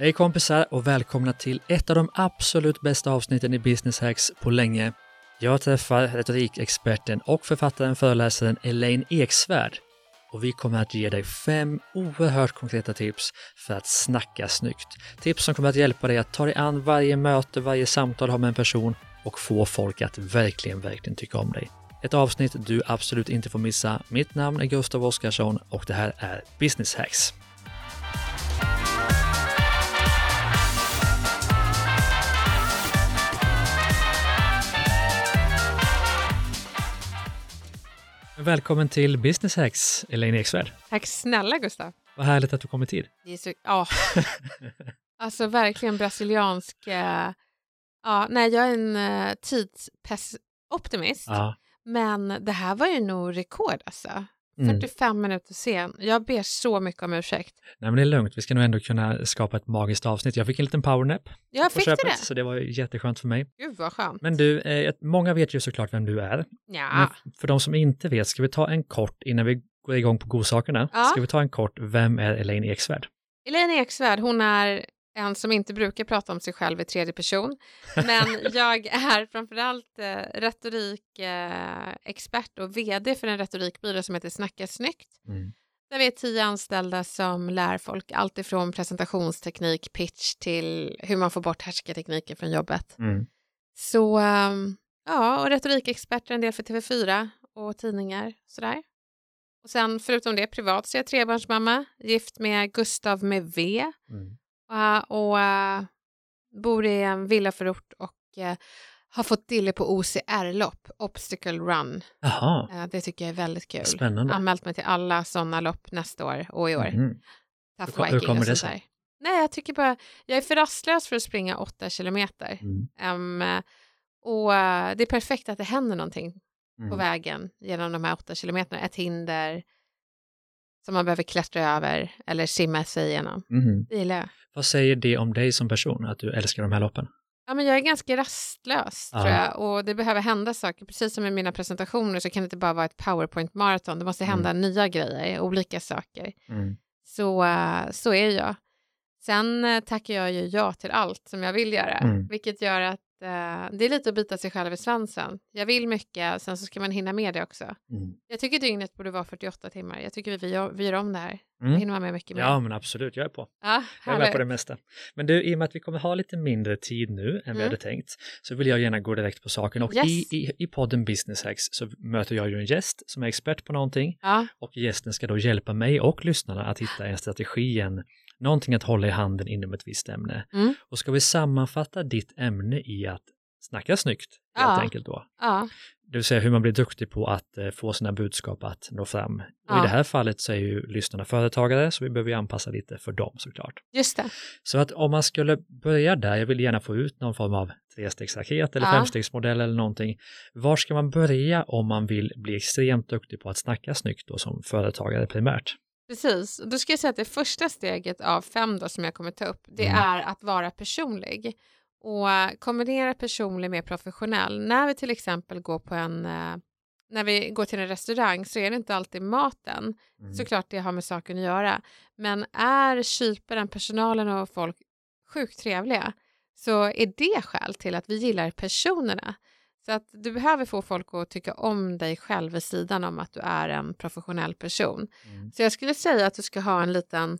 Hej kompisar och välkomna till ett av de absolut bästa avsnitten i Business Hacks på länge. Jag träffar retorikexperten och författaren föreläsaren Elaine Eksvärd och vi kommer att ge dig fem oerhört konkreta tips för att snacka snyggt. Tips som kommer att hjälpa dig att ta dig an varje möte, varje samtal har med en person och få folk att verkligen, verkligen tycka om dig. Ett avsnitt du absolut inte får missa. Mitt namn är Gustav Oskarsson och det här är Business Hacks. Välkommen till Business Hacks, Elaine Eksvärd. Tack snälla Gustav. Vad härligt att du kommit hit. Det är så, ja. alltså verkligen brasiliansk... eh, Ja, nej, jag är en uh, tidsoptimist. Ja. Men det här var ju nog rekord alltså. Mm. 45 minuter sen. Jag ber så mycket om ursäkt. Nej men det är lugnt, vi ska nog ändå kunna skapa ett magiskt avsnitt. Jag fick en liten powernap Jag fick köpet, det? så det var jätteskönt för mig. Gud vad skönt. Men du, eh, många vet ju såklart vem du är. Men ja. för de som inte vet, ska vi ta en kort, innan vi går igång på godsakerna, Ja. ska vi ta en kort, vem är Elaine Eksvärd? Elaine Eksvärd, hon är en som inte brukar prata om sig själv i tredje person. Men jag är framförallt eh, retorikexpert eh, och vd för en retorikbyrå som heter Snacka snyggt. Mm. Där vi är tio anställda som lär folk allt ifrån presentationsteknik, pitch till hur man får bort härskartekniker från jobbet. Mm. Så ehm, ja, och retorikexperter en del för TV4 och tidningar sådär. Och sen förutom det privat så är jag trebarnsmamma, gift med Gustav med V Mm. Eh, och eh, bor i en villaförort och eh, har fått dille på OCR-lopp, Obstacle Run. Jaha, Eh, det tycker jag är väldigt kul. spännande. Anmält mig till alla sådana lopp nästa år och i år. Mhm. Tough Hur hur kommer det sig? Nej, jag tycker bara, jag är för rastlös för att springa åtta kilometer. Mm. Ehm, och det är perfekt att det händer någonting på Mm. vägen genom de här åtta kilometerna. Ett hinder som man behöver klättra över eller simma sig igenom. Mhm. Det gillar jag. Vad säger det om dig som person, att du älskar de här loppen? Ja, men jag är ganska rastlös Ja. tror jag och det behöver hända saker. Precis som i mina presentationer så kan det inte bara vara ett powerpoint-maraton. Det måste hända nya grejer, olika saker. Mm. Så, eh, så är jag. Sen eh, tackar jag ju ja till allt som jag vill göra, Mm. vilket gör att det är lite att bita sig själv i svansen. Jag vill mycket, sen så ska man hinna med det också. Mm. Jag tycker dygnet borde vara 48 timmar. Jag tycker vi vi gör om det här. Då Mm. hinner man med mycket mer. Ja, men absolut, jag är på. ja Jag är med på det mesta. Men du, i och med att vi kommer ha lite mindre tid nu än vi Mm. hade tänkt, så vill jag gärna gå direkt på saken. Och Yes. i, i, i podden Business Hacks så möter jag ju en gäst som är expert på någonting Ja, och gästen ska då hjälpa mig och lyssnarna att hitta en strategi, en, någonting att hålla i handen inom ett visst ämne. Mm. Och ska vi sammanfatta ditt ämne i att snacka snyggt, helt Ja. enkelt då. ja, Det vill säga hur man blir duktig på att eh, få sina budskap att nå fram. Och i Ja. det här fallet så är ju lyssnarna företagare, så vi behöver ju anpassa lite för dem såklart. just det. Så att om man skulle börja där, jag vill gärna få ut någon form av trestegsraket eller Ja. femstegsmodell eller någonting. Var ska man börja om man vill bli extremt duktig på att snacka snyggt då som företagare primärt? Precis. Då ska jag säga att det första steget av fem då, som jag kommer ta upp, det Mm. är att vara personlig. Och eh, kombinera personlig med professionell. När vi till exempel går på en eh, när vi går till en restaurang så är det inte alltid maten. Mm. Såklart det har med saken att göra. Men är kyparen, personalen och folk sjukt trevliga så är det skäl till att vi gillar personerna. Så att du behöver få folk att tycka om dig själv vid sidan om att du är en professionell person. Mm. Så jag skulle säga att du ska ha en liten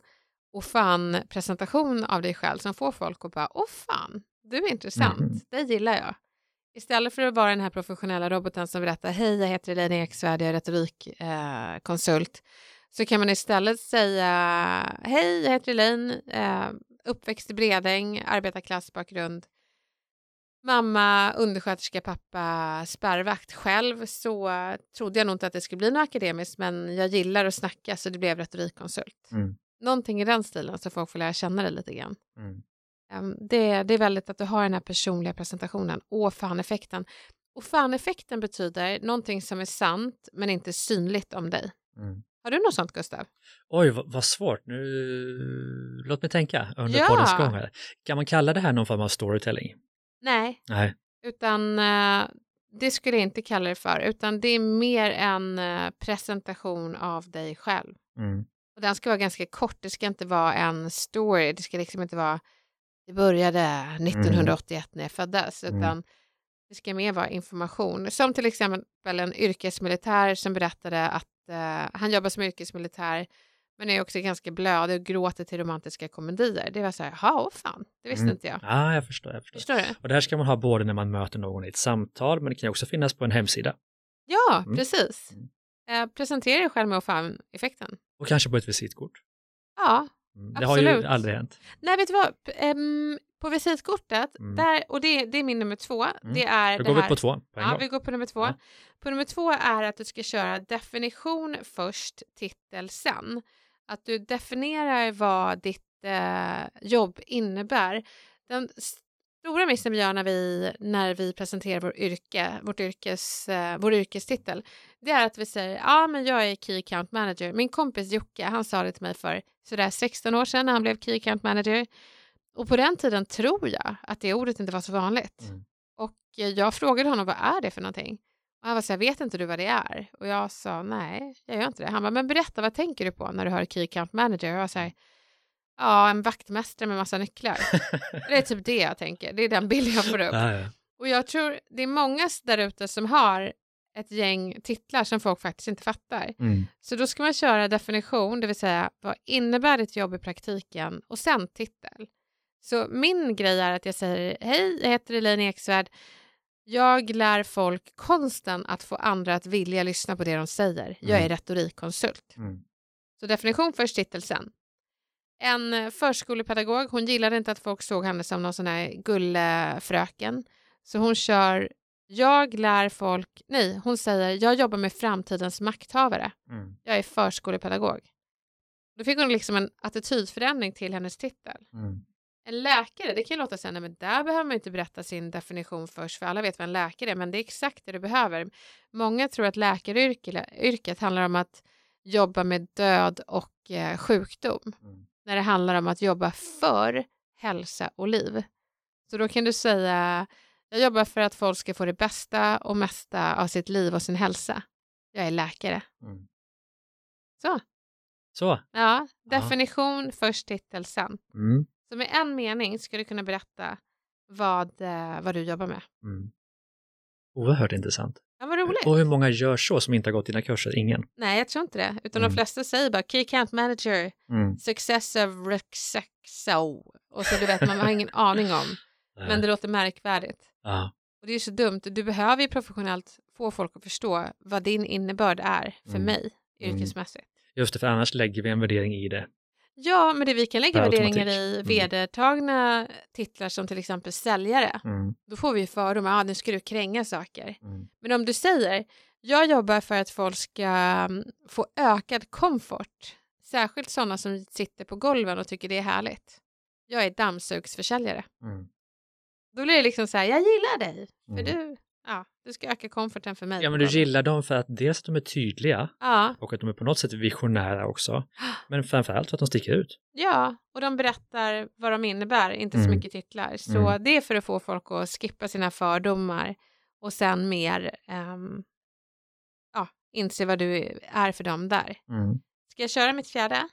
och fan presentation av dig själv som får folk att bara åh fan, du är intressant, Mhm. det gillar jag. Istället för att vara den här professionella roboten som berättar hej, jag heter Elaine Eksvärd, jag är retorikkonsult, eh, konsult." så kan man istället säga hej, jag heter Elaine, eh, uppväxt i Bredäng, arbetarklassbakgrund, mamma, undersköterska, pappa, spärrvakt. Själv så trodde jag nog inte att det skulle bli något akademiskt, men jag gillar att snacka så det blev retorikkonsult. Mm. Någonting i den stilen så folk får lära känna dig lite grann. Mm. Ehm, Det, det är väldigt att du har den här personliga presentationen. Åh fan-effekten. Och fan-effekten betyder någonting som är sant men inte synligt om dig. Mm. Har du något sånt Gustav? Oj, vad, vad svårt. Nu, låt mig tänka under Ja. poddens gång här. Kan man kalla det här någon form av storytelling? Nej, Nej. utan eh, det skulle jag inte kalla det för, utan det är mer en eh, presentation av dig själv. Mm. Och den ska vara ganska kort, det ska inte vara en story, det ska liksom inte vara det började 1981 när jag föddes, Mm. utan det ska mer vara information. Som till exempel en yrkesmilitär som berättade att eh, han jobbar som yrkesmilitär men är också ganska blödig och gråter till romantiska komedier. Det var så här, åh fan, det visste Mm. inte jag. Ja, jag förstår. Jag förstår. Förstår du? Och det här ska man ha både när man möter någon i ett samtal, men det kan också finnas på en hemsida. Ja, Mm. precis. Mm. Eh, presentera dig själv med att få fram effekten. Och kanske på ett visitkort. Ja, Mm. Det har ju Absolut. aldrig hänt. nej vet du vad, ehm, på visitkortet, Mm. där, och det, det är min nummer två, det är Då det går vi här. på två på Ja, gång. vi går på nummer två. Ja. På nummer två är att du ska köra definition först, titel sen. Att du definierar vad ditt eh, jobb innebär. Den stora missen vi gör när vi, när vi presenterar vår yrke, vårt yrkes, eh, vår yrkestitel, det är att vi säger ja, men jag är Key Account Manager. Min kompis Jocke, han sa det till mig för sådär 16 år sedan när han blev Key Account Manager. Och på den tiden tror jag att det ordet inte var så vanligt. Mm. Och jag frågade honom vad är det för någonting? Och han var så här, vet inte du vad det är? Och jag sa nej, jag gör inte det. Han bara, men berätta vad tänker du på när du hör Key Account Manager? Och jag var så här, ja en vaktmästare med massa nycklar. det är typ det jag tänker, det är den bild jag får upp. ja, ja. Och jag tror det är många där ute som har ett gäng titlar som folk faktiskt inte fattar. Mm. Så då ska man köra definition, det vill säga vad innebär ditt jobb i praktiken och sen titel. Så min grej är att jag säger hej, jag heter Elaine Eksvärd. Jag lär folk konsten att få andra att vilja lyssna på det de säger. Jag är Mm. retorikkonsult. Mm. Så definition först, titel sen. En eh, förskolepedagog, hon gillade inte att folk såg henne som någon sån här gullefröken. Så hon kör, jag lär folk, nej, hon säger, jag jobbar med framtidens makthavare. Mm. Jag är förskolepedagog. Då fick hon liksom en attitydförändring till hennes titel. Mm. En läkare, det kan ju låta så här, men där behöver man inte berätta sin definition först, för alla vet vad en läkare är, men det är exakt det du behöver. Många tror att läkaryrket handlar om att jobba med död och eh, sjukdom, Mm. när det handlar om att jobba för hälsa och liv. Så då kan du säga, jag jobbar för att folk ska få det bästa och mesta av sitt liv och sin hälsa. Jag är läkare. Mm. Så. Så. Ja, definition först, titel sen. Mm. Så med en mening ska du kunna berätta vad, eh, vad du jobbar med. Mm. Oerhört intressant. Ja, vad roligt. Och hur många gör så som inte har gått dina kurser? Ingen. Nej, jag tror inte det. Utan Mm. de flesta säger bara Key Account Manager, Mm. Success of Rexexo. Och så du vet, man har ingen aning om. Men det låter märkvärdigt. ja. Och det är så dumt. Du behöver ju professionellt få folk att förstå vad din innebörd är för Mm. mig Mm. yrkesmässigt. Just det, för annars lägger vi en värdering i det. Ja, men det vi kan lägga värderingar i Mm. vedertagna titlar som till exempel säljare. Mm. Då får vi ju fördomar, ah, nu ska du kränga saker. Mm. Men om du säger, jag jobbar för att folk ska mm, få ökad komfort, särskilt sådana som sitter på golven och tycker det är härligt. Jag är dammsugsförsäljare. Mm. Då blir det liksom så här, jag gillar dig, för Mm. du, ja, du ska öka komforten för mig. Ja, men du golvet." gillar dem för att dels att de är tydliga Ja, och att de är på något sätt visionära också. Men framförallt för att de sticker ut. ja, och de berättar vad de innebär, inte så Mm. mycket titlar. Så Mm. det är för att få folk att skippa sina fördomar och sen mer ehm, ja, inse vad du är för dem där. Mm. Ska jag köra mitt fjärde?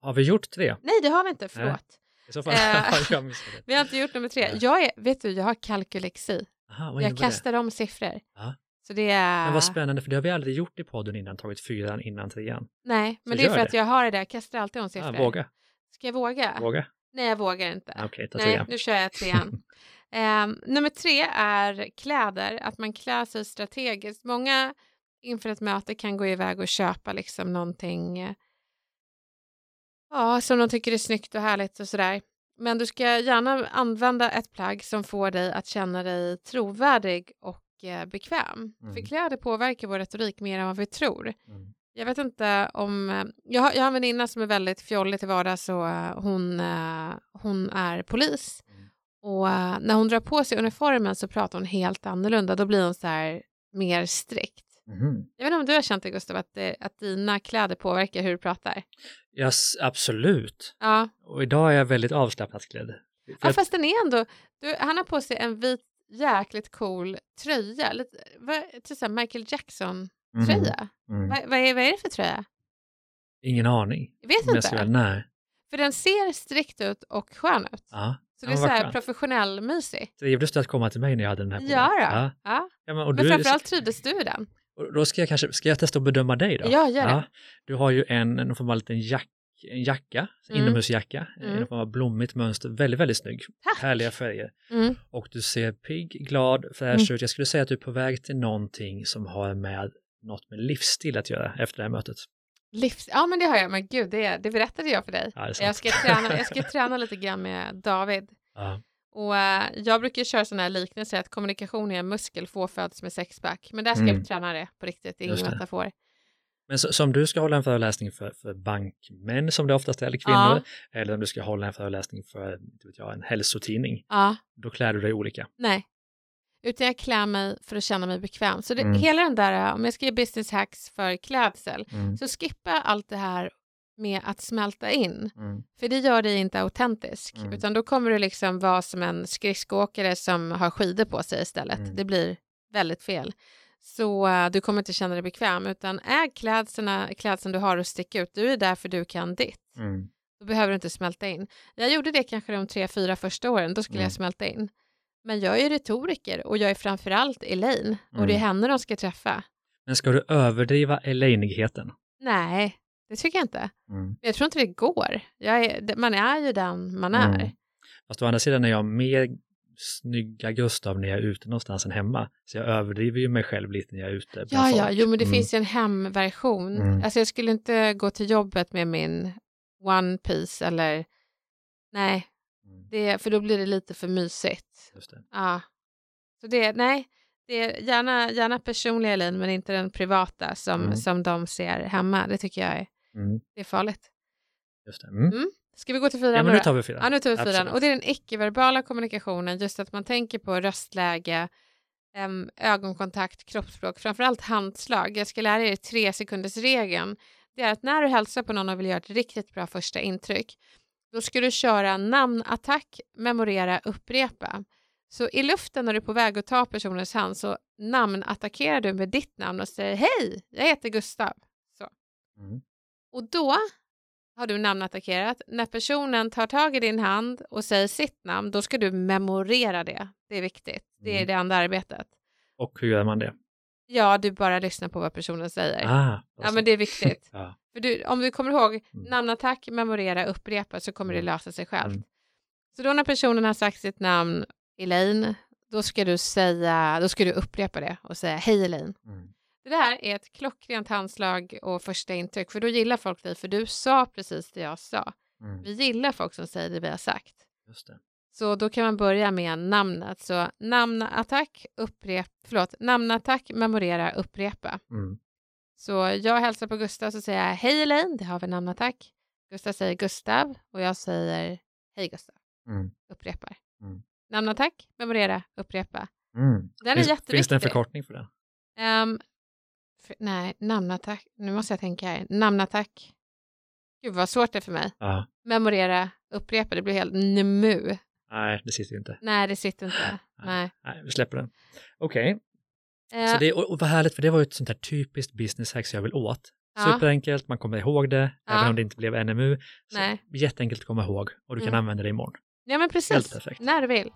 Har vi gjort tre? Nej, det har vi inte. Förlåt. I så fall Eh. Vi har inte gjort nummer tre. Nej. Jag är, vet du, jag har kalkylexi. Aha, Jag innebär det? kastar om siffror. Ja. Så det är... Men vad spännande, för det har vi aldrig gjort i podden innan, tagit fyran innan trean. Nej, men Så det är för att det. jag har det där. Jag kastar alltid om Ah, siffror. våga, Ska jag våga? våga. Nej, jag vågar inte. Okej, ta Nej, trean. nu kör jag trean. Ehm, nummer tre är kläder, att man klär sig strategiskt. Många inför ett möte kan gå iväg och köpa liksom någonting eh, ja, som de tycker är snyggt och härligt och sådär. Men du ska gärna använda ett plagg som får dig att känna dig trovärdig och eh, bekväm. Mm. För kläder påverkar vår retorik mer än vad vi tror. Mm. Jag vet inte om... eh, Jag har, jag har en väninna som är väldigt fjollig till vardags och eh, hon, hon är polis. Mm. Och när hon drar på sig uniformen så pratar hon helt annorlunda. Då blir hon så här mer strikt. Mhm. Jag vet inte om du har känt det Gustav, att, det, att dina kläder påverkar hur du pratar? Ja, s- absolut. Ja, Och idag är jag väldigt avslappnat klädd. För ja att- fast den är ändå... Du, han har på sig en vit jäkligt cool tröja. Lite, vad, till här Michael Jackson-tröja. Mhm. Mm. Vad, vad, är, vad är det för tröja? Ingen aning. Jag vet jag inte. ska nej. För den ser strikt ut och skön ut. Ja. Så det är så här skönt. professionell mysig. Trevligt att komma till mig när jag hade den här på. Ja, då. Ja. ja. Ja, men, och Men du, framförallt trivdes du i den. Då ska jag kanske, ska jag testa att bedöma dig då? Ja, gör det. Du har ju en, en form av liten jack, en jacka, Mm. inomhusjacka, Mm. en form av blommigt mönster, väldigt, väldigt snygg. Tack. Härliga färger. Mm. Och du ser pigg, glad, fräsch ut. Jag skulle säga att du är på väg till någonting som har med något med livsstil att göra efter det här mötet. Livs... Ja, men det har jag. Men gud, det, det berättade jag för dig. Ja. Jag ska, träna, jag ska träna lite grann med David. Ja. Och eh, jag brukar köra sådana här liknelser att kommunikation är en muskel, få föds med sexpack. Men där ska Mm. jag träna det på riktigt, det är ingen metafor. Men så, som du ska hålla en föreläsning för, för bankmän som det oftast är, eller kvinnor, eller om du ska hålla en föreläsning för jag, en hälsotidning, Ja, då klär du dig olika. nej. Utan jag klär mig för att känna mig bekväm. Så det, Mm. hela den där, eh, om jag ska ge business hacks för klädsel, Mm. så skippa allt det här med att smälta in. Mm. För det gör dig inte autentisk, Mm. utan då kommer du liksom vara som en skridskoåkare som har skidor på sig istället. Mm. Det blir väldigt fel. Så eh, du kommer inte känna dig bekväm, utan äg klädseln, klädseln du har och stick ut. Du är där för du kan ditt. Mm. Då behöver du inte smälta in. Jag gjorde det kanske de tre, fyra första åren, då skulle Mm. jag smälta in. Men jag är retoriker och jag är framförallt Elaine och det är Mm. henne de ska träffa. Men ska du överdriva elenigheten? Nej, det tycker jag inte. Mm. Jag tror inte det går. Är, man är ju den man är. Mm. Fast å andra sidan är jag mer snygga Gustav när jag är ute någonstans än hemma. Så jag överdriver ju mig själv lite när jag är ute Ja, ja, folk. jo, men det Mm. finns ju en hemversion. Mm. Alltså jag skulle inte gå till jobbet med min One Piece eller nej, Mm. det, för då blir det lite för mysigt. Ja, så det, nej, det är gärna, gärna personliga Elin, men inte den privata som, Mm. som de ser hemma. Det tycker jag är, Mm. det är farligt. Just det. Mm. Mm. Ska vi gå till fyran Ja, men nu tar vi fyra. Ja, nu tar vi fyran. Absolut. Och det är den icke-verbala kommunikationen, just att man tänker på röstläge, em, ögonkontakt, kroppsspråk, framförallt handslag. Jag ska lära er tre sekunders regeln. Det är att när du hälsar på någon och vill göra ett riktigt bra första intryck, då ska du köra namnattack, memorera, upprepa. Så i luften när du är på väg att ta personens hand så namnattackerar du med ditt namn och säger hej, jag heter Gustav. Så. Mm. Och då har du namnattackerat. När personen tar tag i din hand och säger sitt namn, då ska du memorera det. Det är viktigt. Det är Mm. det andra arbetet. Och hur gör man det? Ja, du bara lyssnar på vad personen säger. Ah, ja, men det är viktigt. ja. För du, om du kommer ihåg, Mm. namnattack, memorera, upprepa så kommer det Mm. lösa sig självt. Mm. Så då när personen har sagt sitt namn, Elaine, då ska du säga, då ska du upprepa det och säga hej Elaine. Mm. Det där är ett klockrent handslag och första intryck, för då gillar folk dig, för du sa precis det jag sa. Mm. Vi gillar folk som säger det vi har sagt. Just det. Så då kan man börja med namnet. Så namnattack, upprep, förlåt, namnattack, memorera, upprepa. Mm. Så jag hälsar på Gustav så säger jag hej Elaine, det har vi namnattack. Gustav säger Gustav och jag säger hej Gustav, Mm. upprepar. Mm. Namnattack, memorera, upprepa. Mm. Den är finns, jätteviktig. finns det en förkortning för det? Ehm, för, nej, namnattack, nu måste jag tänka här. Namnattack. Gud vad svårt det är för mig. Ja. Memorera, upprepa, det blir helt nemu. Nej, det sitter ju inte. Nej, det sitter inte. Nej. Nej, vi släpper den. Okej, Eh, så det, och, och vad härligt, för det var ju ett sånt här typiskt business hack som jag vill åt. Ja. Superenkelt, man kommer ihåg det, Ja. även om det inte blev NMU. Så Nej. Jätteenkelt att komma ihåg och du kan Mm. använda det imorgon. ja, men precis. När du vill.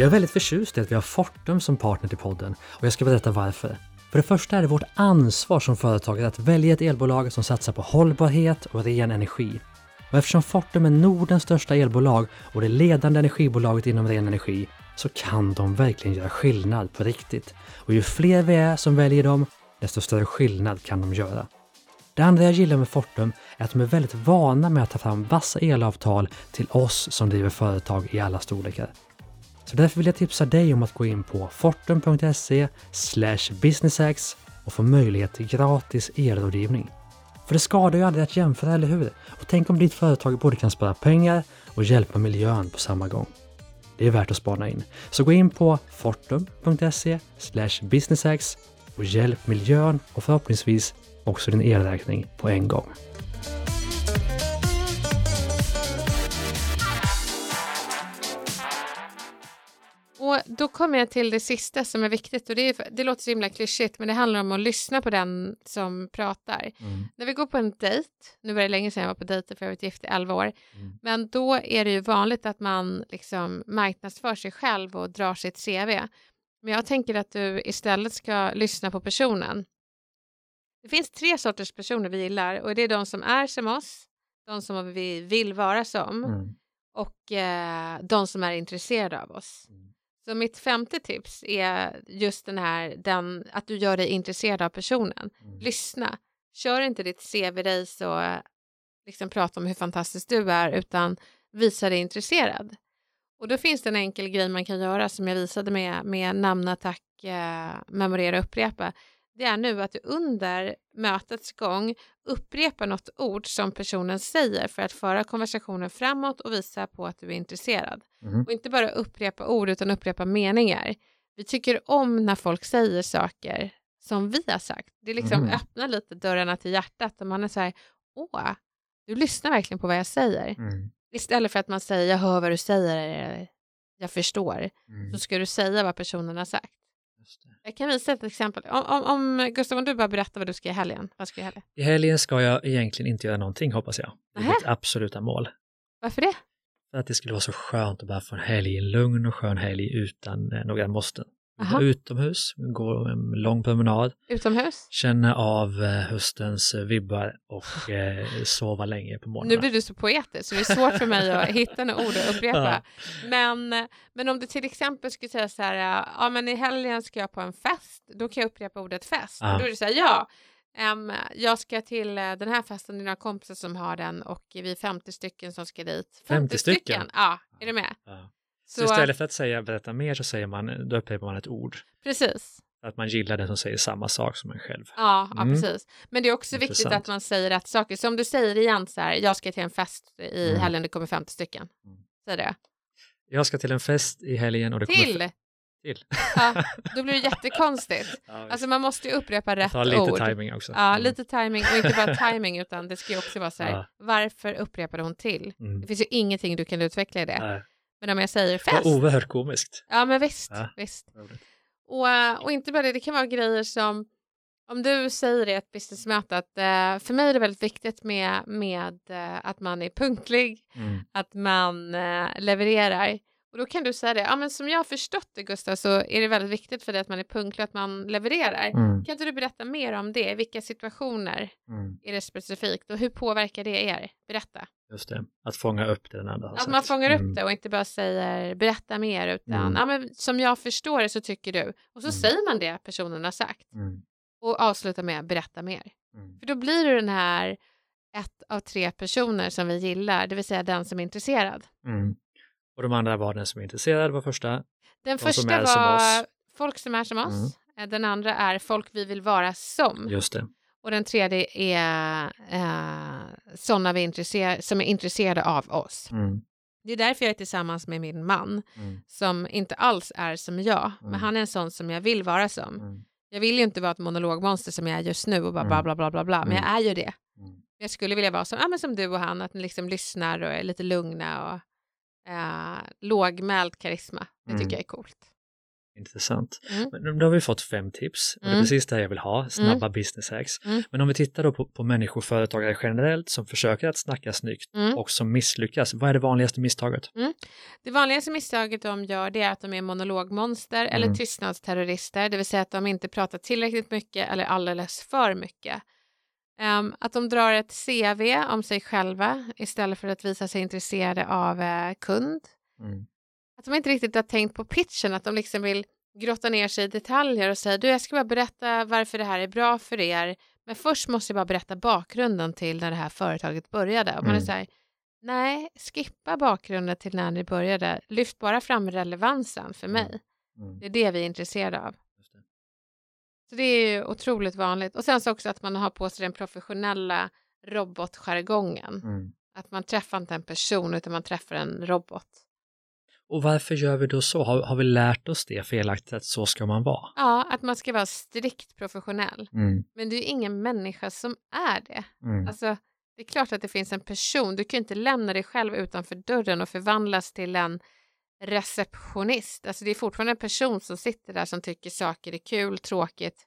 Jag är väldigt förtjust i att vi har Fortum som partner till podden och jag ska berätta varför. För det första är det vårt ansvar som företagare att välja ett elbolag som satsar på hållbarhet och ren energi. Och eftersom Fortum är Nordens största elbolag och det ledande energibolaget inom ren energi så kan de verkligen göra skillnad på riktigt. Och ju fler vi är som väljer dem, desto större skillnad kan de göra. Det andra jag gillar med Fortum är att de är väldigt vana med att ta fram vassa elavtal till oss som driver företag i alla storlekar. Så därför vill jag tipsa dig om att gå in på fortum.se businessx och få möjlighet till gratis elrådgivning. För det skadar ju aldrig att jämföra, eller hur? Och tänk om ditt företag både kan spara pengar och hjälpa miljön på samma gång. Det är värt att spana in. Så gå in på fortum.se businessx och hjälp miljön och förhoppningsvis också din elräkning på en gång. Och då kommer jag till det sista som är viktigt och det, är, det låter så himla klyschigt men det handlar om att lyssna på den som pratar. Mm. När vi går på en dejt, nu var det länge sedan jag var på dejter för jag har varit gift i 11 år, Mm. men då är det ju vanligt att man liksom marknadsför sig själv och drar sitt CV. Men jag tänker att du istället ska lyssna på personen. Det finns tre sorters personer vi gillar och det är de som är som oss, de som vi vill vara som Mm. och eh, de som är intresserade av oss. Mm. Så mitt femte tips är just den här, den, att du gör dig intresserad av personen. Mm. Lyssna. Kör inte ditt CV-race och liksom prata om hur fantastisk du är utan visa dig intresserad. Och då finns det en enkel grej man kan göra som jag visade med, med namnattack, eh, memorera och upprepa. Det är nu att du under mötets gång upprepar något ord som personen säger för att föra konversationen framåt och visa på att du är intresserad. Mm. Och inte bara upprepa ord utan upprepa meningar. Vi tycker om när folk säger saker som vi har sagt. Det liksom Mhm. öppnar lite dörrarna till hjärtat och man är så här, åh, du lyssnar verkligen på vad jag säger. Mm. Istället för att man säger, jag hör vad du säger, eller jag förstår, Mm. så ska du säga vad personen har sagt. Jag kan visa ett exempel. Om, om, om Gustav, om du bara berättar vad du ska i helgen. Vad ska i helgen? I helgen ska jag egentligen inte göra någonting hoppas jag. Det är mitt absoluta mål. Varför det? För att det skulle vara så skönt att bara få en helg, en lugn och skön helg utan eh, några måsten. Aha. Utomhus, gå en lång promenad, Utomhus? känna av eh, höstens eh, vibbar och eh, sova länge på morgonen. Nu blir du så poetisk så det är svårt för mig att hitta några ord att upprepa. Men, men om du till exempel skulle säga så här, ja men i helgen ska jag på en fest, då kan jag upprepa ordet fest. Ja. Då är det så här, ja, em, jag ska till eh, den här festen, det är några kompisar som har den och vi är 50 stycken som ska dit. 50 stycken? Ja, är du med? Ja. Så, istället för att säga berätta mer så säger man, då upprepar man ett ord. Precis. Att man gillar den som säger samma sak som en själv. Ja, ja Mm. precis. Men det är också viktigt Intressant. att man säger rätt saker. Så om du säger igen så här, jag ska till en fest i Mm. helgen, det kommer 50 stycken. Mm. Säg det. Jag ska till en fest i helgen och det kommer... Till! Till. Ja, då blir det jättekonstigt. Ja, Alltså man måste ju upprepa rätt ta lite ord. timing också. Ja, Mm. lite timing och inte bara timing utan det ska ju också vara så här, Ja. varför upprepade hon till? Mm. Det finns ju ingenting du kan utveckla i det. Nej, Men om jag säger fest, oerhört komiskt. ja men visst, Ja. visst. Och, eh, och inte bara det, det kan vara grejer som om du säger i ett businessmöte att eh, för mig är det väldigt viktigt med, med eh, att man är punktlig, Mm. att man eh, levererar. Och då kan du säga det, ja men som jag har förstått det Gustav så är det väldigt viktigt för dig att man är punktlig att man levererar. Mm. Kan inte du berätta mer om det? Vilka situationer Mm. är det specifikt och hur påverkar det er? Berätta. Just det, att fånga upp det den andra har Att sagt. man fångar upp Mm. det och inte bara säger berätta mer utan Mm. ja, men som jag förstår det så tycker du. Och så Mm. säger man det personen har sagt och avslutar med berätta mer. För då blir du den här ett av tre personer som vi gillar, det vill säga den som är intresserad. Mm. Och de andra var den som är intresserad var första. Den De som första som var oss. folk som är som oss. Mm. Den andra är folk vi vill vara som. Just det. Och den tredje är eh, sådana vi intresser- som är intresserade av oss. Mm. Det är därför jag är tillsammans med min man Mm. som inte alls är som jag. Men Mm. han är en sån som jag vill vara som. Mm. Jag vill ju inte vara ett monologmonster som jag är just nu och bara Mm. bla bla bla bla bla. Men Mm. jag är ju det. Mm. Jag skulle vilja vara som, ja, men som du och han, att ni liksom lyssnar och är lite lugna och eh, lågmäld karisma. Det Mm. tycker jag är coolt. Intressant. Mm. Men då har vi fått fem tips och det är Mm. precis det jag vill ha, snabba business hacks. Mm. Men om vi tittar då på, på människor och företagare generellt som försöker att snacka snyggt Mm. och som misslyckas, vad är det vanligaste misstaget? Det vanligaste misstaget de gör det är att de är monologmonster eller Mm. tystnadsterrorister, det vill säga att de inte pratar tillräckligt mycket eller alldeles för mycket. Ehm, att de drar ett CV om sig själva istället för att visa sig intresserade av eh, kund. Mm. Att de inte riktigt har tänkt på pitchen, att de liksom vill grotta ner sig i detaljer och säga du jag ska bara berätta varför det här är bra för er men först måste jag bara berätta bakgrunden till när det här företaget började. Och man är Mm. så här, nej, skippa bakgrunden till när ni började. Lyft bara fram relevansen för Mm. mig. Mm. Det är det vi är intresserade av. Så det är ju otroligt vanligt. Och sen så också att man har på sig den professionella robotjargongen. Mm. Att man träffar inte en person utan man träffar en robot. Och varför gör vi då så? Har, har vi lärt oss det felaktigt att så ska man vara? Ja, att man ska vara strikt professionell. Mm. Men det är ju ingen människa som är det. Mm. Alltså, det är klart att det finns en person. Du kan inte lämna dig själv utanför dörren och förvandlas till en receptionist. Alltså det är fortfarande en person som sitter där som tycker saker är kul, tråkigt,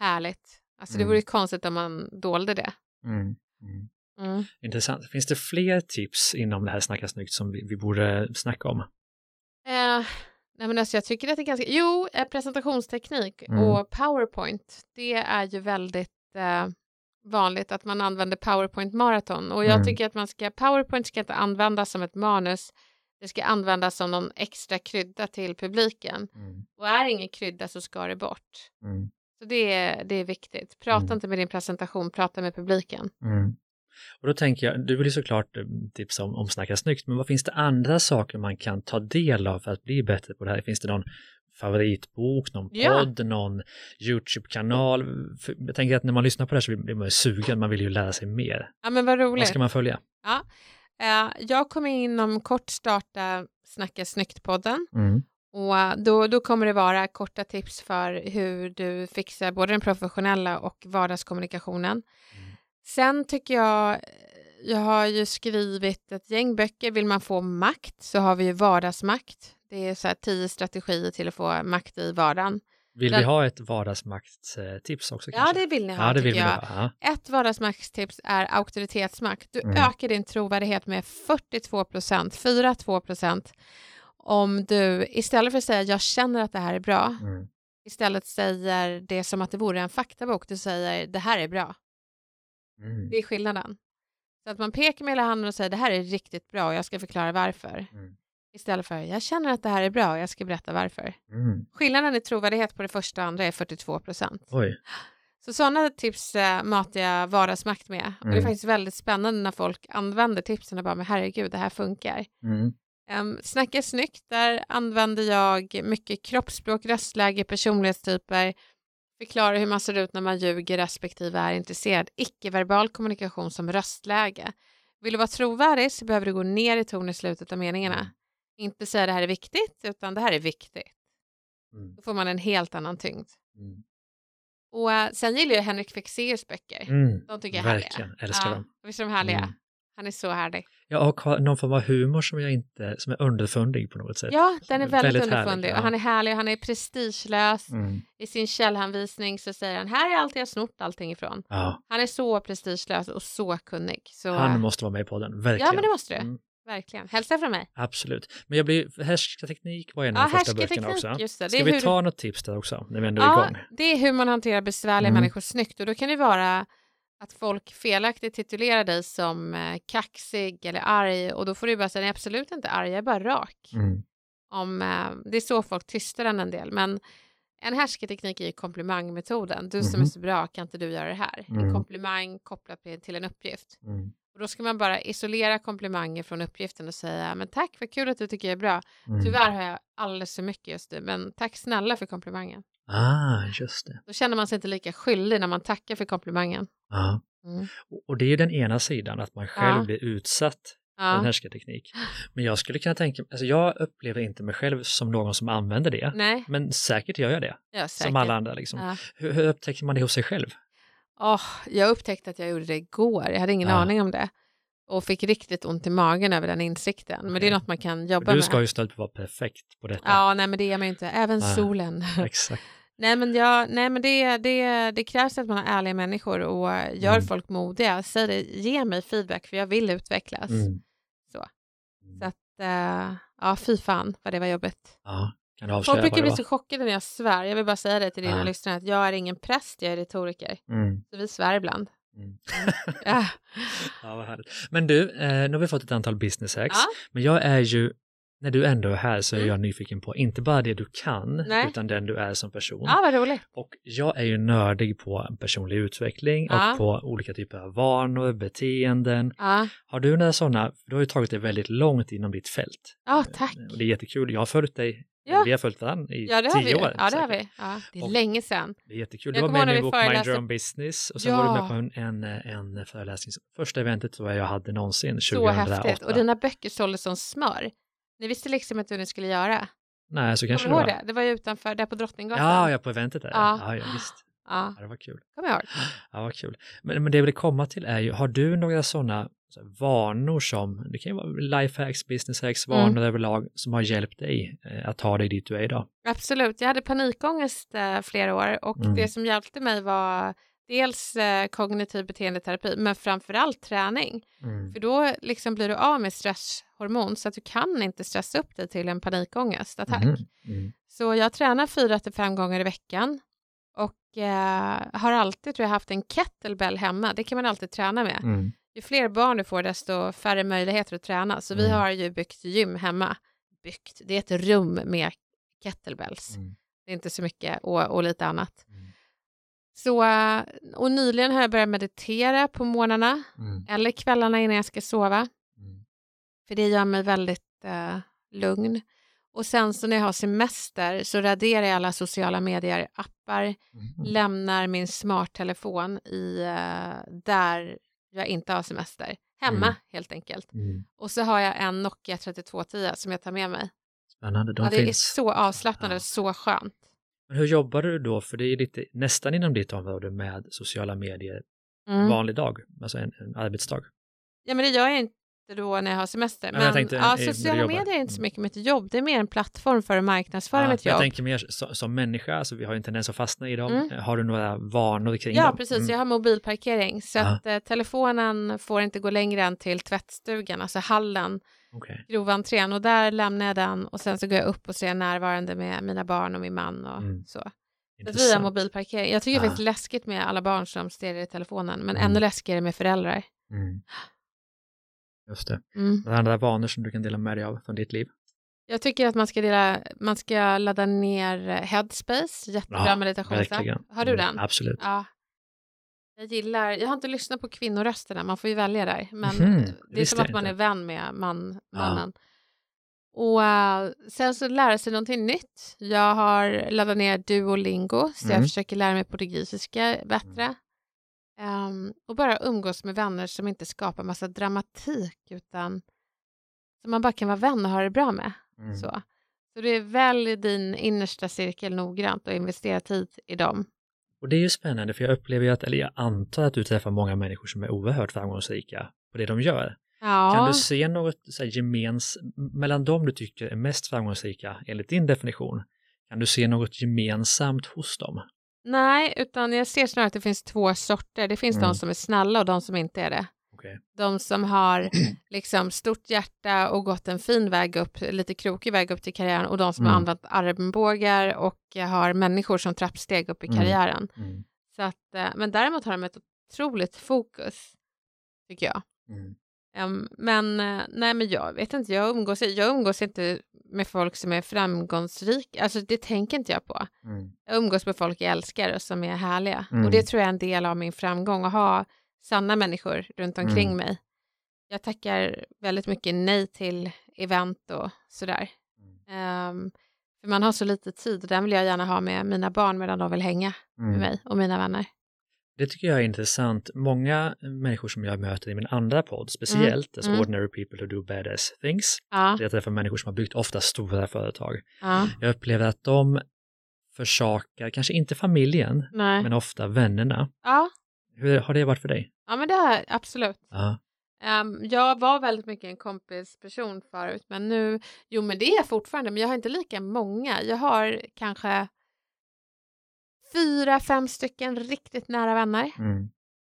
härligt. Alltså det Mm. vore ju konstigt om man dolde det. Mm. Mm. Mm. Intressant. Finns det fler tips inom det här Snacka snyggt som vi, vi borde snacka om? Eh, nej men alltså jag tycker att det är ganska, jo, eh, presentationsteknik Mm. och PowerPoint, det är ju väldigt eh, vanligt att man använder PowerPoint maraton och jag Mm. tycker att man ska, PowerPoint ska inte användas som ett manus, det ska användas som någon extra krydda till publiken Mm. och är ingen krydda så ska det bort. Mm. Så det är, det är viktigt. Prata Mm. inte med din presentation, prata med publiken. Mm. Och då tänker jag, du vill ju såklart eh, tipsa om, om Snacka snyggt, men vad finns det andra saker man kan ta del av för att bli bättre på det här? Finns det någon favoritbok, någon Ja. podd, någon YouTube-kanal? För Jag tänker att när man lyssnar på det här så blir man ju sugen, man vill ju lära sig mer. Ja men vad roligt. Vad ska man följa? Eh, jag kommer inom kort starta Snacka snyggt-podden. Mm. Och eh, då, då kommer det vara korta tips för hur du fixar både den professionella och vardagskommunikationen. Mm. Sen tycker jag, jag har ju skrivit ett gäng böcker. Vill man få makt så har vi ju vardagsmakt. Det är så här tio strategier till att få makt i vardagen. Vill vi ha ett vardagsmaktstips också? Ja, kanske? det vill ni ha ja, det vill vi jag. ha. Ja. Ett vardagsmaktstips är auktoritetsmakt. Du Mm. ökar din trovärdighet med 42 procent, 4-2 procent. Om du istället för att säga jag känner att det här är bra, Mm. istället säger det som att det vore en faktabok. Du säger det här är bra. Mm. Det är skillnaden. Så att man pekar med hela handen och säger det här är riktigt bra och jag ska förklara varför. Mm. Istället för jag känner att det här är bra och jag ska berätta varför. Mm. Skillnaden i trovärdighet på det första och andra är 42 procent. Så sådana tips äh, matar jag vardagsmakt med. Och det är Mm. faktiskt väldigt spännande när folk använder tipsen och bara, men herregud, det här funkar. Mm. Um, Snacka snyggt, där använder jag mycket kroppsspråk, röstläge, personlighetstyper, förklarar hur man ser ut när man ljuger respektive är intresserad, icke-verbal kommunikation som röstläge. Vill du vara trovärdig så behöver du gå ner i ton i slutet av meningarna. Inte säga det här är viktigt, utan det här är viktigt. Mm. Då får man en helt annan tyngd. Mm. Och eh, sen gillar jag Henrik Fexeus böcker. Mm. De tycker jag är Verkligen, härliga. älskar ja, dem. Visst är de härliga? Mm. Han är så härlig. Ja, och har någon form av humor som jag inte, som är underfundig på något sätt. Ja, den är väldigt, Väldigt underfundig. ja. Och han är härlig, han är prestigelös. Mm. I sin källhänvisning så säger han, här är allt jag snott allting ifrån. Ja, Han är så prestigelös och så kunnig. Så, han måste vara med på den, verkligen. ja, men det måste du. Mm, Verkligen. Hälsa från mig. absolut. Men jag blir, härskarteknik var en av Ja, de första böckerna också. just det. Ska vi hur- ta något tips där också, när vi ändå är Ja, igång? det är hur man hanterar besvärliga Mm. människor snyggt. Och då kan det vara att folk felaktigt titulerar dig som eh, kaxig eller arg. Och då får du bara säga, nej absolut inte arg, jag är bara rak. Mm. om, eh, det är så folk tystar den en del. Men en härskarteknik är ju komplimangmetoden. Du som är Mhm. så bra, kan inte du göra det här? En Mm. komplimang kopplat till en uppgift. Mm. Och då ska man bara isolera komplimanger från uppgiften och säga men tack, vad kul att du tycker jag är bra. Mm. Tyvärr har jag alldeles för mycket just nu, men tack snälla för komplimangen. Ah, just det. Då känner man sig inte lika skyldig när man tackar för komplimangen. Ja. Mm. Och- det är ju den ena sidan, att man själv Ja. blir utsatt för en Ja. härskarteknik. Men jag skulle kunna tänka, alltså jag upplever inte mig själv som någon som använder det. Nej, Men säkert gör jag det, ja, säkert. som alla andra. Liksom. Ja. Hur, hur upptäcker man det hos sig själv? Åh, jag upptäckte att jag gjorde det igår. Jag hade ingen Ja. aning om det. Och fick riktigt ont i magen över den insikten. Men det är något man kan jobba du med. ska ju stöd vara perfekt på detta. Ja, nej men det är man ju inte. Även Nej. solen. Exakt. nej men, jag, nej, men det, det, det krävs att man har ärliga människor och gör Mm. folk modiga. Säg det, ge mig feedback för jag vill utvecklas. Mm. Så. Mm. Så att, eh, ja fy fan vad det var jobbigt. Ja, kan Folk avslöja vad brukar bli så chockade när jag svär. Jag vill bara säga det till dina Ja. lyssnare att jag är ingen präst, jag är retoriker. Mm. Så vi svär ibland. Mm. Ja. ja, vad härligt. Men du, eh, nu har vi fått ett antal business hacks. Ja. Men jag är ju, när du ändå är här så är Mm. jag nyfiken på inte bara det du kan, Nej. utan den du är som person. ja, vad roligt. Och jag är ju nördig på personlig utveckling Ja. och på olika typer av vanor, beteenden. Ja, Har du några sådana, du har ju tagit det väldigt långt inom ditt fält. ja tack. Och det är jättekul, jag har följt dig, Ja. vi har följt varandra i Ja, det har tio vi. år. Ja, det har vi. Ja, det är Och- länge sedan. Det är jättekul. Jag Du var med i min när bok vi Mind föreläste- Your Own Business och sen Ja. var du med på en, en, en föreläsning, första eventet tror jag jag hade någonsin, 2008. Så häftigt. Och dina böcker såldes som smör. Ni visste liksom inte hur ni skulle göra. Nej, så kanske det Kommer du var. det? Det var ju utanför, där på Drottninggatan. Ja, ja, på eventet där. Ja. Ja, ja, visst. Ja, Ja, det var kul. kommer jag ihåg. Ja, vad kul. Men, men det jag vill komma till är ju, har du några sådana så vanor som, det kan ju vara lifehacks, business hacks, vanor Mm. överlag som har hjälpt dig eh, att ta dig dit du är idag? Absolut, jag hade panikångest eh, flera år och Mm. det som hjälpte mig var dels eh, kognitiv beteendeterapi men framförallt träning. Mm. För då liksom blir du av med stresshormon så att du kan inte stressa upp dig till en panikångestattack. Mhm. Mm. Så jag tränar fyra till fem gånger i veckan och eh, har alltid tror jag haft en kettlebell hemma. Det kan man alltid träna med. Mm. Ju fler barn du får desto färre möjligheter att träna. Så vi Mm. har ju byggt gym hemma. Byggt, det är ett rum med kettlebells. Mm. Det är inte så mycket och, och lite annat. Så, och nyligen har jag börjat meditera på morgnarna Mm. eller kvällarna innan jag ska sova. Mm. För det gör mig väldigt eh, lugn. Och sen så när jag har semester så raderar jag alla sociala medier-appar, Mm. lämnar min smarttelefon i eh, där jag inte har semester. Hemma Mm. helt enkelt. Mm. Och så har jag en Nokia 3210 som jag tar med mig. Spännande, de Ja, det finns. är så avslappnande Ja. och så skönt. Men hur jobbar du då? För det är lite nästan inom ditt område med sociala medier en Mm. vanlig dag, alltså en, en arbetsdag. Ja, men det gör jag inte då när jag har semester. men Men, tänkte, ja, sociala medier är inte så Mm. mycket mitt jobb. Det är mer en plattform för att marknadsföra Ja, mitt men jag jobb. tänker mer som, som människa, alltså vi har ju en tendens att fastna i dem. Mm. Har du några vanor kring Ja, dem? precis. Mm. Jag har mobilparkering. Så Ja. att eh, telefonen får inte gå längre än till tvättstugan, alltså hallen, Okej. groventrén. Och där lämnar jag den och sen så går jag upp och så jag närvarande med mina barn och min man och Mm. så. Så vi har mobilparkering. Jag tycker Ja. faktiskt det är läskigt med alla barn som stirrar i telefonen, men Mm. ännu läskigare med föräldrar. Mm. Just det. Mm. Några andra vanor som du kan dela med dig av från ditt liv? Jag tycker att man ska, dela, man ska ladda ner eh, Headspace, jättebra Ja, meditationsapp. Har du Mm, den? Absolut. Ja. Jag gillar, jag har inte lyssnat på kvinnorösterna, man får ju välja där. Men eh, det är som jag att man inte. är vän med man, mannen. Och eh, sen så lära sig någonting nytt. Jag har laddat ner Duolingo, så jag Mm. försöker lära mig portugisiska bättre. Ehm, och bara umgås med vänner som inte skapar massa dramatik, utan som man bara kan vara vän och ha det bra med. Mm. Så. så det är välj din innersta cirkel noggrant och investera tid i dem. Och det är ju spännande för jag upplever ju att, eller jag antar att du träffar många människor som är oerhört framgångsrika på det de gör. Ja. Kan du se något så här, gemens mellan dem du tycker är mest framgångsrika enligt din definition? Kan du se något gemensamt hos dem? Nej, utan jag ser snarare att det finns två sorter. Det finns Mm. de som är snälla och de som inte är det. Okej. De som har liksom stort hjärta och gått en fin väg upp, lite krokig väg upp till karriären och de som Mm. har använt armbågar och har människor som trappsteg upp i Mm. karriären. Mm. Så att, eh, men däremot har de ett otroligt fokus, tycker jag. Mm. Em, men eh, nej, men jag vet inte, jag umgås, jag umgås inte med folk som är framgångsrika, alltså det tänker inte jag på. Mm. Jag umgås med folk jag älskar och som är härliga. Mm. Och det tror jag är en del av min framgång, att ha sanna människor runt omkring Mm. mig. Jag tackar väldigt mycket nej till event och sådär. Ehm, för man har så lite tid och den vill jag gärna ha med mina barn medan de vill hänga med Mm. mig och mina vänner. Det tycker jag är intressant. Många människor som jag möter i min andra podd, speciellt, alltså Mm. Ordinary People Who Do Badass Things, Ja, där jag träffar människor som har byggt ofta stora företag. ja, Jag upplever att de försakar, kanske inte familjen, nej. men ofta vännerna. Ja, Hur har det varit för dig? ja, men det har absolut. Ja. Ehm, jag var väldigt mycket en kompisperson förut, men nu, jo men det är jag fortfarande, men jag har inte lika många. Jag har kanske fyra, fem stycken riktigt nära vänner. Mm.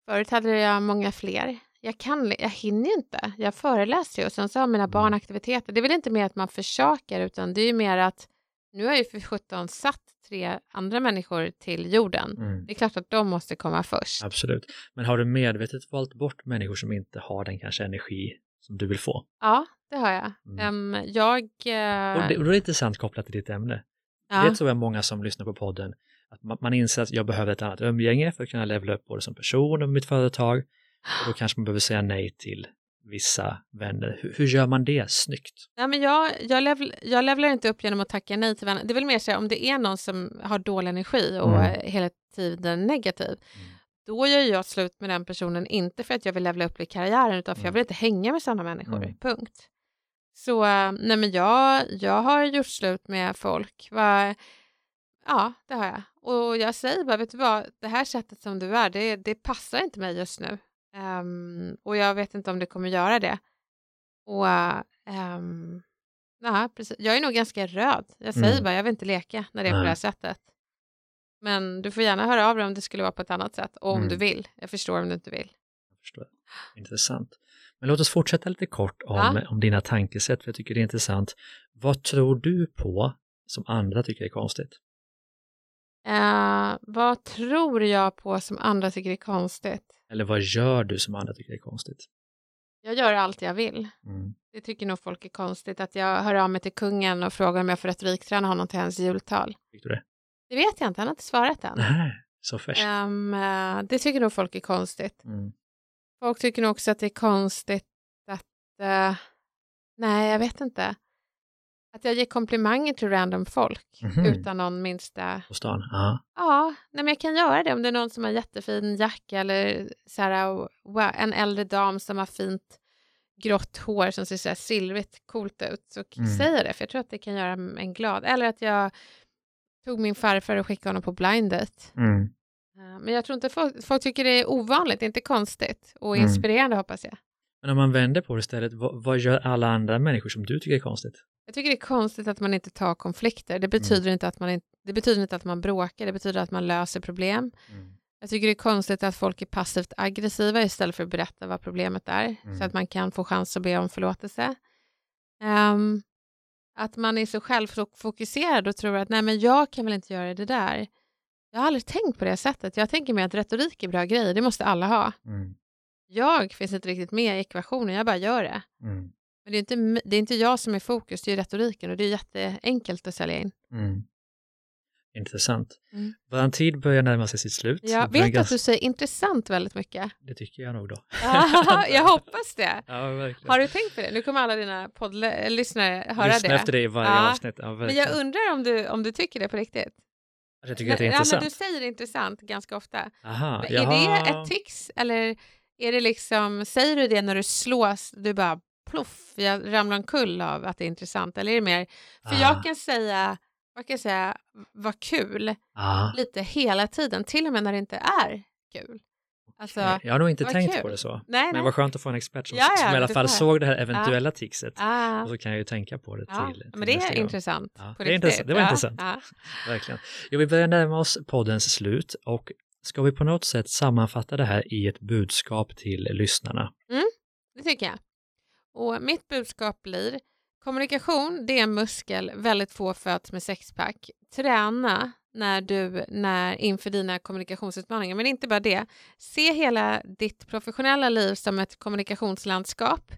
Förut hade jag många fler. Jag, kan, jag hinner inte. Jag föreläser ju och sen så har mina barn aktiviteter. Det är väl inte mer att man försakar utan det är ju mer att nu har jag ju för 17 satt tre andra människor till jorden. Mm. Det är klart att de måste komma först. Absolut. Men har du medvetet valt bort människor som inte har den kanske energi som du vill få? Ja, det har jag. Mm. Jag... eh, Och det, och det är intressant kopplat till ditt ämne. ja. Det tror jag många som lyssnar på podden, att man, inser att jag behöver ett annat umgänge för att kunna levla upp både som person och mitt företag. Och då kanske man behöver säga nej till vissa vänner. Hur, hur gör man det snyggt? Nej, men jag, jag, level, jag levlar inte upp genom att tacka nej till vänner. Det är väl mer så här, om det är någon som har dålig energi och Mm. hela tiden negativ, då gör jag slut med den personen, inte för att jag vill levla upp i karriären, utan för jag Mm. vill inte hänga med sådana människor. Mm. Punkt. Så eh, nej, men jag, jag har gjort slut med folk. Va, ja, det har jag. Och jag säger bara, vet du vad, det här sättet som du är, det, det passar inte mig just nu. Um, och jag vet inte om det kommer göra det. Och um, ja, precis. jag är nog ganska röd. Jag säger Mm. bara, jag vill inte leka när det är på det här Nej. sättet. Men du får gärna höra av dig om det skulle vara på ett annat sätt. Och om Mm. du vill. Jag förstår om du inte vill. Jag förstår. Intressant. Men låt oss fortsätta lite kort om, Ja. om dina tankesätt, för jag tycker det är intressant. Vad tror du på som andra tycker är konstigt? Eh, vad tror jag på som andra tycker är konstigt? Eller vad gör du som andra tycker är konstigt? Jag gör allt jag vill. Mm. Det tycker nog folk är konstigt. Att jag hör av mig till kungen och frågar om jag får retorikträna honom till hans jultal. Fick du det? Det vet jag inte, han har inte svarat än. Nej, så färskt. Eh, det tycker nog folk är konstigt. Mm. Folk tycker nog också att det är konstigt att... eh, nej, jag vet inte. Att jag ger komplimanger till random folk Mhm. utan någon minsta... På stan? Ja. Ja, nej, men jag kan göra det om det är någon som har jättefin jacka eller så här, wow, en äldre dam som har fint grått hår som ser så här silvrigt coolt ut. Så Mm. säger det, för jag tror att det kan göra en glad. Eller att jag tog min farfar och skickade honom på blind date. Mm. Eh, Men jag tror inte folk, folk tycker det är ovanligt, inte konstigt och Mm. inspirerande hoppas jag. Men om man vänder på det istället, vad, vad gör alla andra människor som du tycker är konstigt? Jag tycker det är konstigt att man inte tar konflikter. Det betyder, inte, att man inte, det betyder inte att man bråkar, det betyder att man löser problem. Mm. Jag tycker det är konstigt att folk är passivt aggressiva istället för att berätta vad problemet är, Mm. så att man kan få chans att be om förlåtelse. Ehm, att man är så självfokuserad och tror att nej men jag kan väl inte göra det där. Jag har aldrig tänkt på det sättet. Jag tänker mer att retorik är bra grejer, det måste alla ha. Mm. Jag finns inte riktigt med i ekvationen, jag bara gör det. Mm. Men det är inte, det är inte jag som är fokus, det är retoriken och det är jätteenkelt att sälja in. Mm. Intressant. Mm. Vår tid börjar närma sig sitt slut. Jag vet att ganska- du säger intressant väldigt mycket. Det tycker jag nog då. jag hoppas det. Ja. Har du tänkt på det? Nu kommer alla dina poddlyssnare höra Lyssna det. efter det i varje Ja. avsnitt. Ja, Men jag undrar om du, om du tycker det på riktigt? Jag tycker att det är ja, intressant. men du säger intressant ganska ofta. Aha, Men jaha. är det ett tics eller är det liksom, säger du det när du slås, du bara ploff, jag ramlar omkull av att det är intressant eller är det mer, för Ah. jag kan säga, jag kan säga vad kul Ja, lite hela tiden, till och med när det inte är kul. Alltså, okej. jag har nog inte vad tänkt kul. på det så. nej, Men nej. vad skönt att få en expert som, Ja, ja, som i alla fall får. såg det här eventuella. Ah, Och så kan jag ju tänka på det till, till men det är intressant. Ja, det är intressant. Det var intressant. Verkligen. Jo, vi börjar närma oss poddens slut och ska vi på något sätt sammanfatta det här i ett budskap till lyssnarna? Mm, det tycker jag. Och mitt budskap blir kommunikation, det är en muskel, väldigt få föds med sexpack. Träna när du, när, inför dina kommunikationsutmaningar, men inte bara det. Se hela ditt professionella liv som ett kommunikationslandskap.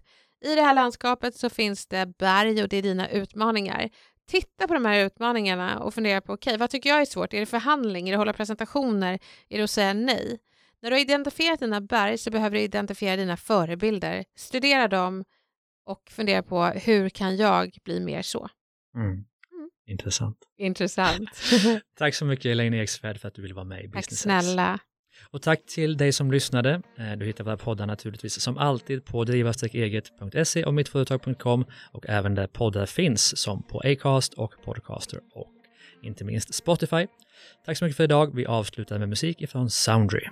I det här landskapet så finns det berg och det är dina utmaningar. Titta på de här utmaningarna och fundera på, okej, vad tycker jag är svårt? Är det förhandling? Är det att hålla presentationer? Är det att säga nej? När du har identifierat dina berg så behöver du identifiera dina förebilder. Studera dem och fundera på hur kan jag bli mer så? Mm. Intressant. Intressant. Tack så mycket Elaine Eksvärd för att du ville vara med i Tack Business Hacks. snälla. Och tack till dig som lyssnade. Eh, du hittar våra poddar naturligtvis som alltid på driva-eget.se och mittföretag.com och även där poddar finns som på Acast och Podcaster och inte minst Spotify. Tack så mycket för idag. Vi avslutar med musik ifrån Soundry.